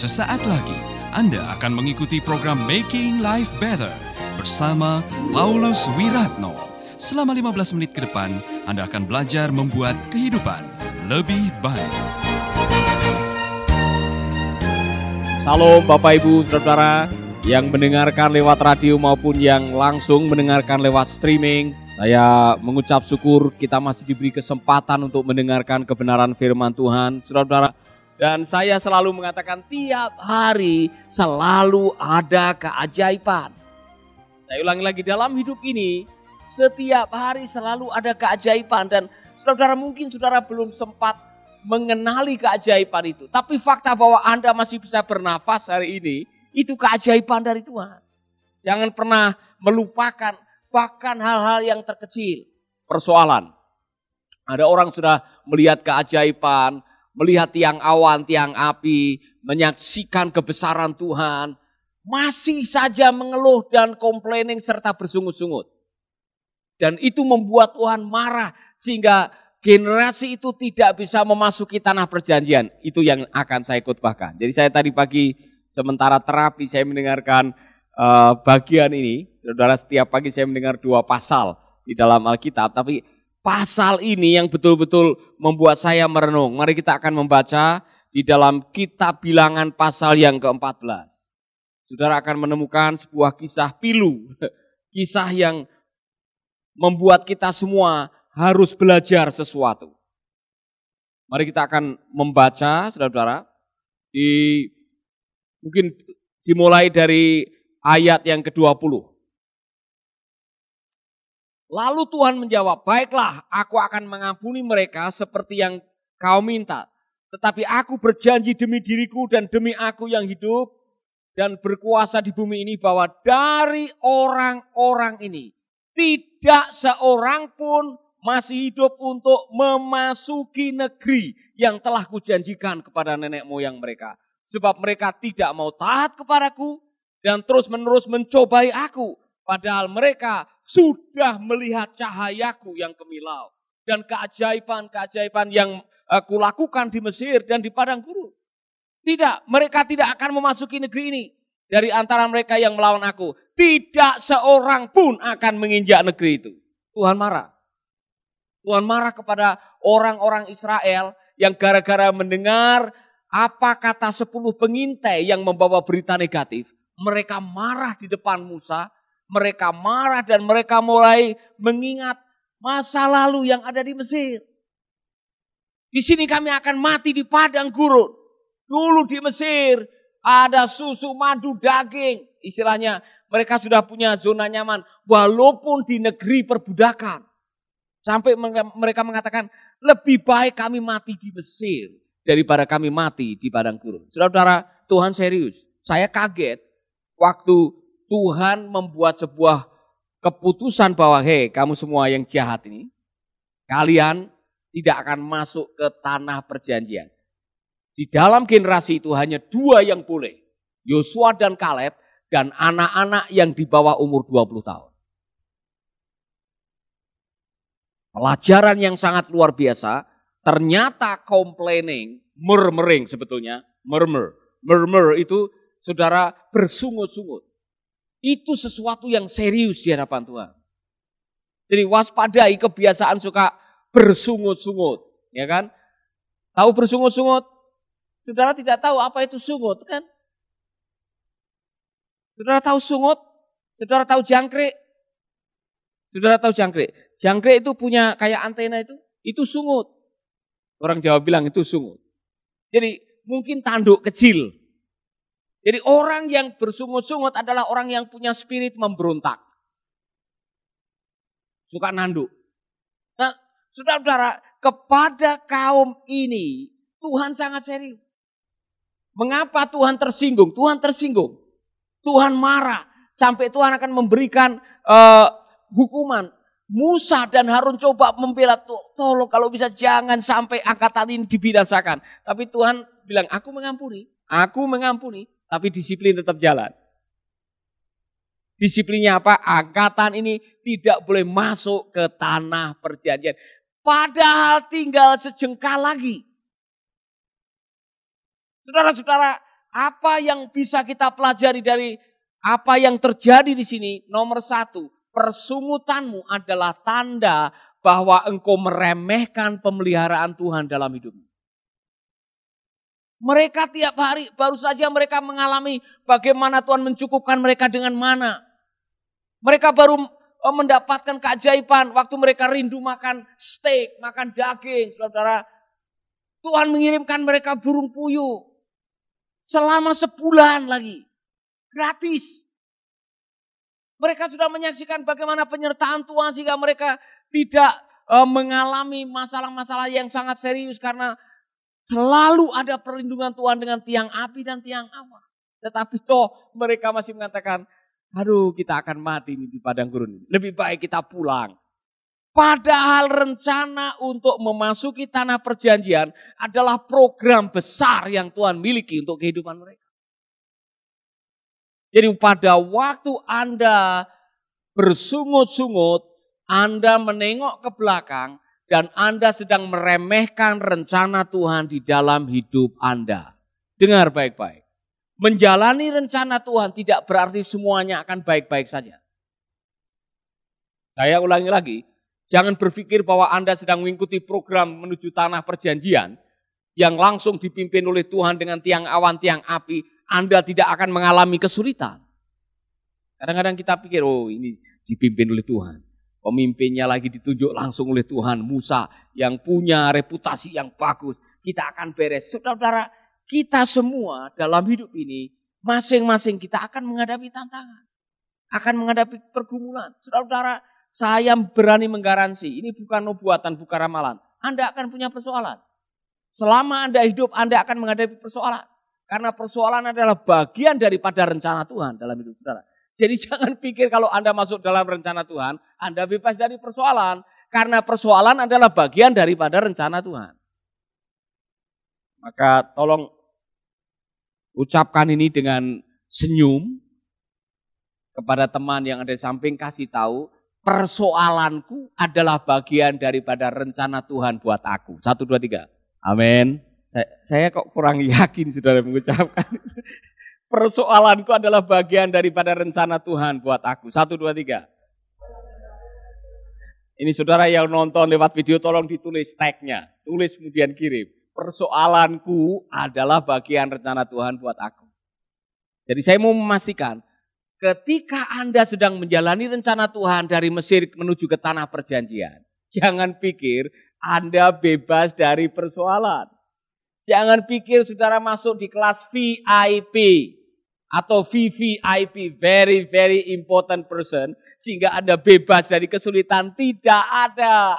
Sesaat lagi Anda akan mengikuti program Making Life Better bersama Paulus Wiratno. Selama 15 menit ke depan, Anda akan belajar membuat kehidupan lebih baik. Salam Bapak Ibu Saudara yang mendengarkan lewat radio maupun yang langsung mendengarkan lewat streaming. Saya mengucap syukur kita masih diberi kesempatan untuk mendengarkan kebenaran firman Tuhan. Saudara-saudara, dan saya selalu mengatakan tiap hari selalu ada keajaiban. Saya ulangi lagi dalam hidup ini setiap hari selalu ada keajaiban dan saudara mungkin saudara belum sempat mengenali keajaiban itu. Tapi fakta bahwa Anda masih bisa bernafas hari ini itu keajaiban dari Tuhan. Jangan pernah melupakan bahkan hal-hal yang terkecil. Persoalan. Ada orang sudah melihat keajaiban, melihat tiang awan, tiang api, menyaksikan kebesaran Tuhan, masih saja mengeluh dan complaining serta bersungut-sungut. Dan itu membuat Tuhan marah sehingga generasi itu tidak bisa memasuki tanah perjanjian. Itu yang akan saya khotbahkan. Jadi saya tadi pagi sementara terapi saya mendengarkan uh, bagian ini. Saudara setiap pagi saya mendengar dua pasal di dalam Alkitab. Tapi pasal ini yang betul-betul membuat saya merenung. Mari kita akan membaca di dalam kitab bilangan pasal yang ke-14. Saudara akan menemukan sebuah kisah pilu. Kisah yang membuat kita semua harus belajar sesuatu. Mari kita akan membaca, saudara-saudara, di mungkin dimulai dari ayat yang ke-20. Lalu Tuhan menjawab, baiklah aku akan mengampuni mereka seperti yang kau minta. Tetapi aku berjanji demi diriku dan demi aku yang hidup dan berkuasa di bumi ini bahwa dari orang-orang ini tidak seorang pun masih hidup untuk memasuki negeri yang telah kujanjikan kepada nenek moyang mereka. Sebab mereka tidak mau taat kepadaku dan terus menerus mencobai aku. Padahal mereka sudah melihat cahayaku yang kemilau dan keajaiban-keajaiban yang aku lakukan di Mesir dan di padang gurun. Tidak, mereka tidak akan memasuki negeri ini. Dari antara mereka yang melawan aku, tidak seorang pun akan menginjak negeri itu. Tuhan marah. Tuhan marah kepada orang-orang Israel yang gara-gara mendengar apa kata sepuluh pengintai yang membawa berita negatif. Mereka marah di depan Musa mereka marah dan mereka mulai mengingat masa lalu yang ada di Mesir. Di sini kami akan mati di padang gurun. Dulu di Mesir ada susu, madu, daging. Istilahnya mereka sudah punya zona nyaman. Walaupun di negeri perbudakan. Sampai mereka mengatakan lebih baik kami mati di Mesir daripada kami mati di padang gurun. Saudara-saudara, Tuhan serius. Saya kaget waktu Tuhan membuat sebuah keputusan bahwa hei kamu semua yang jahat ini, kalian tidak akan masuk ke tanah perjanjian. Di dalam generasi itu hanya dua yang boleh, Yosua dan Kaleb dan anak-anak yang di bawah umur 20 tahun. Pelajaran yang sangat luar biasa, ternyata complaining, murmuring sebetulnya, murmur. Murmur itu saudara bersungut-sungut. Itu sesuatu yang serius di hadapan Tuhan. Jadi waspadai kebiasaan suka bersungut-sungut, ya kan? Tahu bersungut-sungut? Saudara tidak tahu apa itu sungut, kan? Saudara tahu sungut? Saudara tahu jangkrik? Saudara tahu jangkrik? Jangkrik itu punya kayak antena itu, itu sungut. Orang Jawa bilang itu sungut. Jadi mungkin tanduk kecil, jadi orang yang bersungut-sungut adalah orang yang punya spirit memberontak. Suka nanduk. Nah, saudara-saudara, kepada kaum ini Tuhan sangat serius. Mengapa Tuhan tersinggung? Tuhan tersinggung. Tuhan marah sampai Tuhan akan memberikan uh, hukuman. Musa dan Harun coba membela tolong kalau bisa jangan sampai angkatan ini dibinasakan. Tapi Tuhan bilang, aku mengampuni, aku mengampuni. Tapi disiplin tetap jalan. Disiplinnya apa? Angkatan ini tidak boleh masuk ke tanah perjanjian. Padahal tinggal sejengkal lagi. Saudara-saudara, apa yang bisa kita pelajari dari apa yang terjadi di sini? Nomor satu, persungutanmu adalah tanda bahwa engkau meremehkan pemeliharaan Tuhan dalam hidupmu. Mereka tiap hari baru saja mereka mengalami bagaimana Tuhan mencukupkan mereka dengan mana. Mereka baru eh, mendapatkan keajaiban waktu mereka rindu makan steak, makan daging, saudara. Tuhan mengirimkan mereka burung puyuh selama sebulan lagi, gratis. Mereka sudah menyaksikan bagaimana penyertaan Tuhan sehingga mereka tidak eh, mengalami masalah-masalah yang sangat serius karena Selalu ada perlindungan Tuhan dengan tiang api dan tiang awan. Tetapi toh mereka masih mengatakan, aduh kita akan mati di padang gurun. Lebih baik kita pulang. Padahal rencana untuk memasuki tanah perjanjian adalah program besar yang Tuhan miliki untuk kehidupan mereka. Jadi pada waktu Anda bersungut-sungut, Anda menengok ke belakang, dan Anda sedang meremehkan rencana Tuhan di dalam hidup Anda. Dengar baik-baik. Menjalani rencana Tuhan tidak berarti semuanya akan baik-baik saja. Saya ulangi lagi, jangan berpikir bahwa Anda sedang mengikuti program menuju tanah perjanjian yang langsung dipimpin oleh Tuhan dengan tiang awan, tiang api, Anda tidak akan mengalami kesulitan. Kadang-kadang kita pikir, oh ini dipimpin oleh Tuhan. Pemimpinnya lagi ditunjuk langsung oleh Tuhan Musa yang punya reputasi yang bagus. Kita akan beres. Saudara-saudara, kita semua dalam hidup ini masing-masing kita akan menghadapi tantangan. Akan menghadapi pergumulan. Saudara-saudara, saya berani menggaransi, ini bukan nubuatan, bukan ramalan. Anda akan punya persoalan. Selama Anda hidup, Anda akan menghadapi persoalan. Karena persoalan adalah bagian daripada rencana Tuhan dalam hidup saudara. Jadi jangan pikir kalau Anda masuk dalam rencana Tuhan, Anda bebas dari persoalan. Karena persoalan adalah bagian daripada rencana Tuhan. Maka tolong ucapkan ini dengan senyum kepada teman yang ada di samping kasih tahu persoalanku adalah bagian daripada rencana Tuhan buat aku. Satu, dua, tiga. Amin. Saya, saya kok kurang yakin saudara mengucapkan. Persoalanku adalah bagian daripada rencana Tuhan buat aku. Satu, dua, tiga. Ini saudara yang nonton lewat video tolong ditulis tagnya. Tulis kemudian kirim. Persoalanku adalah bagian rencana Tuhan buat aku. Jadi saya mau memastikan ketika Anda sedang menjalani rencana Tuhan dari Mesir menuju ke tanah perjanjian. Jangan pikir Anda bebas dari persoalan. Jangan pikir saudara masuk di kelas VIP atau VVIP, very very important person, sehingga Anda bebas dari kesulitan, tidak ada.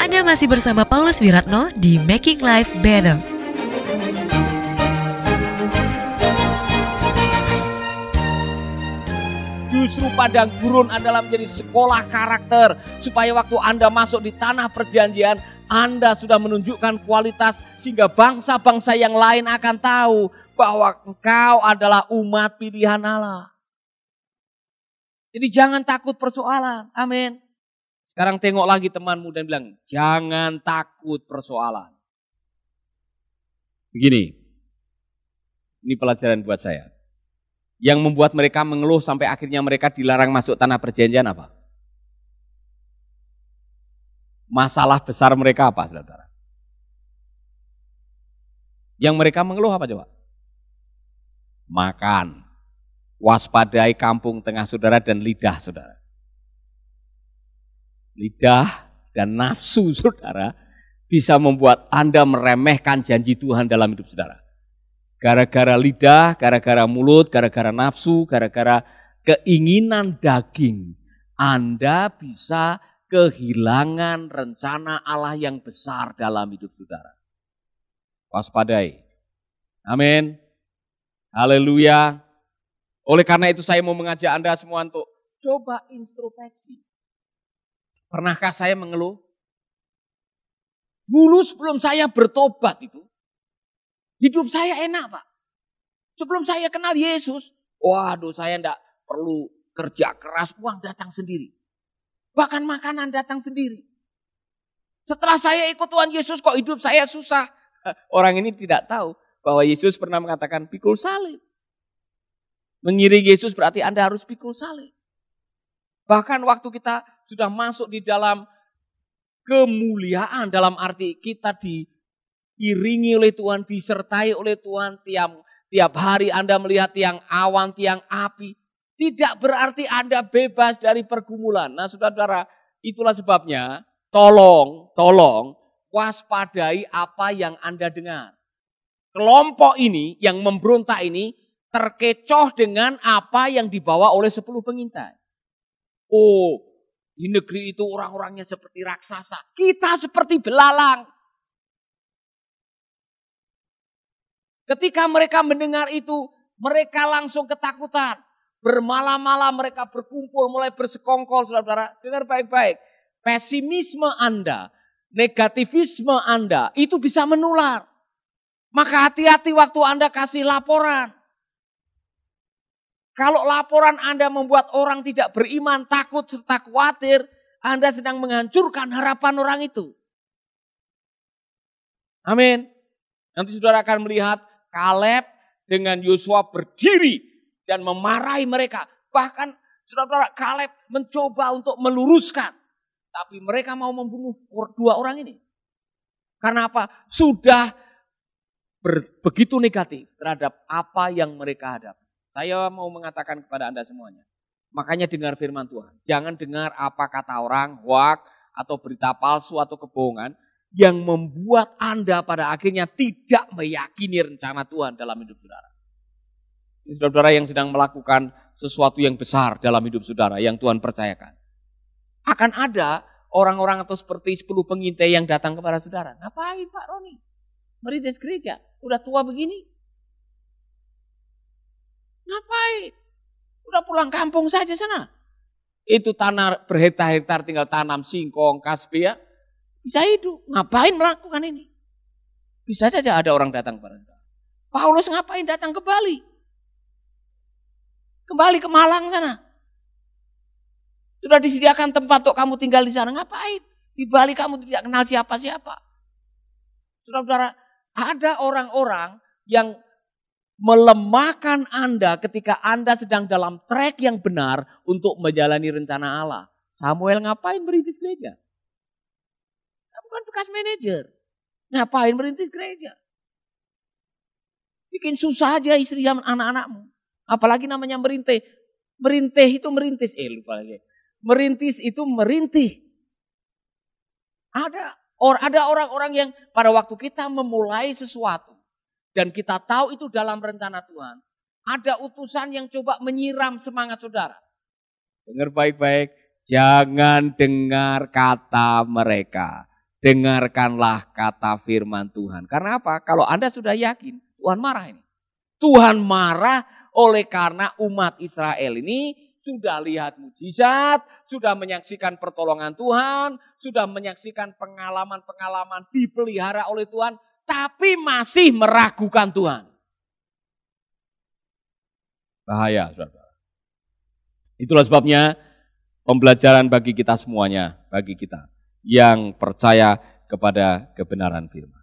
Anda masih bersama Paulus Wiratno di Making Life Better. Justru padang gurun adalah menjadi sekolah karakter supaya waktu Anda masuk di tanah perjanjian, Anda sudah menunjukkan kualitas sehingga bangsa-bangsa yang lain akan tahu bahwa engkau adalah umat pilihan Allah. Jadi jangan takut persoalan. Amin. Sekarang tengok lagi temanmu dan bilang, jangan takut persoalan. Begini, ini pelajaran buat saya. Yang membuat mereka mengeluh sampai akhirnya mereka dilarang masuk tanah perjanjian apa? Masalah besar mereka apa, saudara? Yang mereka mengeluh apa coba? Makan. Waspadai kampung tengah saudara dan lidah saudara. Lidah dan nafsu saudara bisa membuat Anda meremehkan janji Tuhan dalam hidup saudara. Gara-gara lidah, gara-gara mulut, gara-gara nafsu, gara-gara keinginan daging, Anda bisa kehilangan rencana Allah yang besar dalam hidup saudara. Waspadai. Amin. Haleluya. Oleh karena itu saya mau mengajak Anda semua untuk coba introspeksi. Pernahkah saya mengeluh? Dulu sebelum saya bertobat itu, hidup saya enak Pak. Sebelum saya kenal Yesus, waduh saya enggak perlu kerja keras, uang datang sendiri. Bahkan makanan datang sendiri. Setelah saya ikut Tuhan Yesus kok hidup saya susah. Orang ini tidak tahu bahwa Yesus pernah mengatakan pikul salib. Mengiring Yesus berarti Anda harus pikul salib. Bahkan waktu kita sudah masuk di dalam kemuliaan dalam arti kita diiringi oleh Tuhan, disertai oleh Tuhan tiap tiap hari Anda melihat tiang awan, tiang api. Tidak berarti Anda bebas dari pergumulan. Nah saudara-saudara, itulah sebabnya tolong, tolong waspadai apa yang Anda dengar. Kelompok ini yang memberontak ini terkecoh dengan apa yang dibawa oleh sepuluh pengintai. Oh, di negeri itu orang-orangnya seperti raksasa. Kita seperti belalang. Ketika mereka mendengar itu, mereka langsung ketakutan. Bermalam-malam mereka berkumpul, mulai bersekongkol, saudara-saudara. Dengar baik-baik. Pesimisme Anda, negativisme Anda, itu bisa menular. Maka hati-hati waktu Anda kasih laporan. Kalau laporan Anda membuat orang tidak beriman, takut serta khawatir, Anda sedang menghancurkan harapan orang itu. Amin. Nanti saudara akan melihat Kaleb dengan Yosua berdiri dan memarahi mereka. Bahkan saudara-saudara Kaleb mencoba untuk meluruskan. Tapi mereka mau membunuh dua orang ini. Karena apa? Sudah begitu negatif terhadap apa yang mereka hadapi. Saya mau mengatakan kepada Anda semuanya. Makanya dengar firman Tuhan. Jangan dengar apa kata orang, hoak, atau berita palsu atau kebohongan yang membuat Anda pada akhirnya tidak meyakini rencana Tuhan dalam hidup saudara. Saudara yang sedang melakukan sesuatu yang besar dalam hidup saudara yang Tuhan percayakan. Akan ada orang-orang atau seperti 10 pengintai yang datang kepada saudara. Ngapain Pak Roni? Merintis gereja. Udah tua begini. Ngapain? Udah pulang kampung saja sana. Itu tanah berhektar-hektar tinggal tanam singkong, kaspi ya. Bisa hidup. Ngapain melakukan ini? Bisa saja ada orang datang kepada kita. Paulus ngapain datang ke Bali? Kembali ke Malang sana. Sudah disediakan tempat untuk kamu tinggal di sana. Ngapain? Di Bali kamu tidak kenal siapa-siapa. Saudara-saudara, ada orang-orang yang melemahkan Anda ketika Anda sedang dalam trek yang benar untuk menjalani rencana Allah. Samuel ngapain merintis gereja? Bukan bekas manajer. Ngapain merintis gereja? Bikin susah aja istri zaman anak-anakmu. Apalagi namanya merintih. Merintih itu merintis. Eh lupa lagi. Merintis itu merintih. Ada or ada orang-orang yang pada waktu kita memulai sesuatu dan kita tahu itu dalam rencana Tuhan. Ada utusan yang coba menyiram semangat saudara. Dengar baik-baik, jangan dengar kata mereka. Dengarkanlah kata firman Tuhan. Karena apa? Kalau Anda sudah yakin, Tuhan marah ini. Tuhan marah oleh karena umat Israel ini sudah lihat mujizat, sudah menyaksikan pertolongan Tuhan, sudah menyaksikan pengalaman-pengalaman dipelihara oleh Tuhan, tapi masih meragukan Tuhan. Bahaya, saudara. Itulah sebabnya pembelajaran bagi kita semuanya, bagi kita yang percaya kepada kebenaran firman.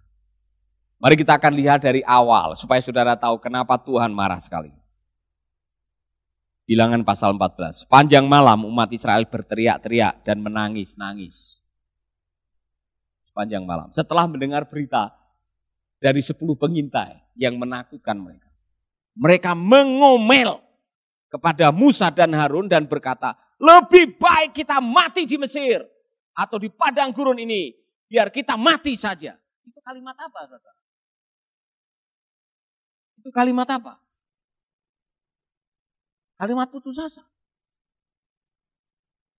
Mari kita akan lihat dari awal supaya saudara tahu kenapa Tuhan marah sekali. Bilangan pasal 14. Sepanjang malam umat Israel berteriak-teriak dan menangis-nangis. Sepanjang malam. Setelah mendengar berita dari sepuluh pengintai yang menakutkan mereka. Mereka mengomel kepada Musa dan Harun dan berkata, lebih baik kita mati di Mesir atau di padang gurun ini, biar kita mati saja. Itu kalimat apa? Itu kalimat apa? Kalimat putus asa.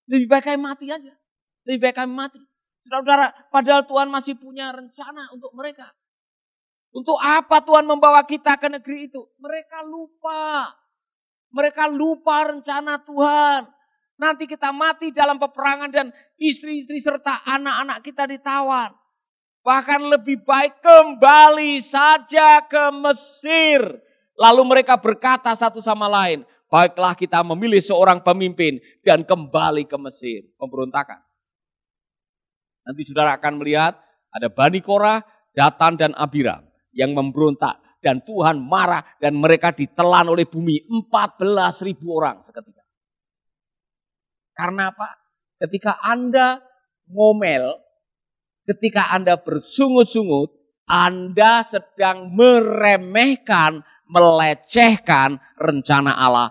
Lebih baik kami mati aja. Lebih baik kami mati. Saudara-saudara, padahal Tuhan masih punya rencana untuk mereka. Untuk apa Tuhan membawa kita ke negeri itu? Mereka lupa. Mereka lupa rencana Tuhan. Nanti kita mati dalam peperangan dan istri-istri serta anak-anak kita ditawan. Bahkan lebih baik kembali saja ke Mesir. Lalu mereka berkata satu sama lain, baiklah kita memilih seorang pemimpin dan kembali ke Mesir. Pemberontakan. Nanti saudara akan melihat ada Bani Korah, Datan dan Abiram yang memberontak dan Tuhan marah dan mereka ditelan oleh bumi 14 ribu orang seketika. Karena apa? Ketika Anda ngomel, ketika Anda bersungut-sungut, Anda sedang meremehkan, melecehkan rencana Allah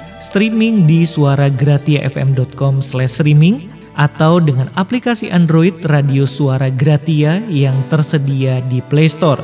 streaming di suaragratiafm.com streaming atau dengan aplikasi Android Radio Suara Gratia yang tersedia di Play Store.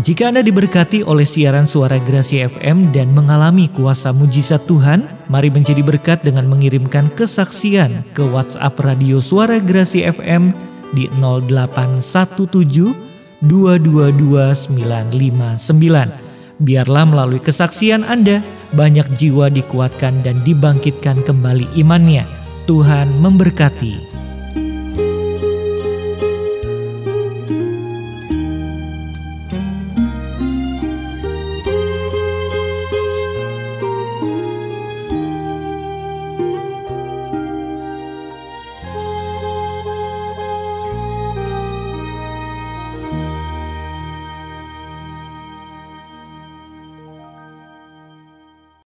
Jika Anda diberkati oleh siaran suara Gracia FM dan mengalami kuasa mujizat Tuhan, mari menjadi berkat dengan mengirimkan kesaksian ke WhatsApp Radio Suara Gracia FM di 0817 222959. Biarlah melalui kesaksian Anda, banyak jiwa dikuatkan dan dibangkitkan kembali imannya. Tuhan memberkati.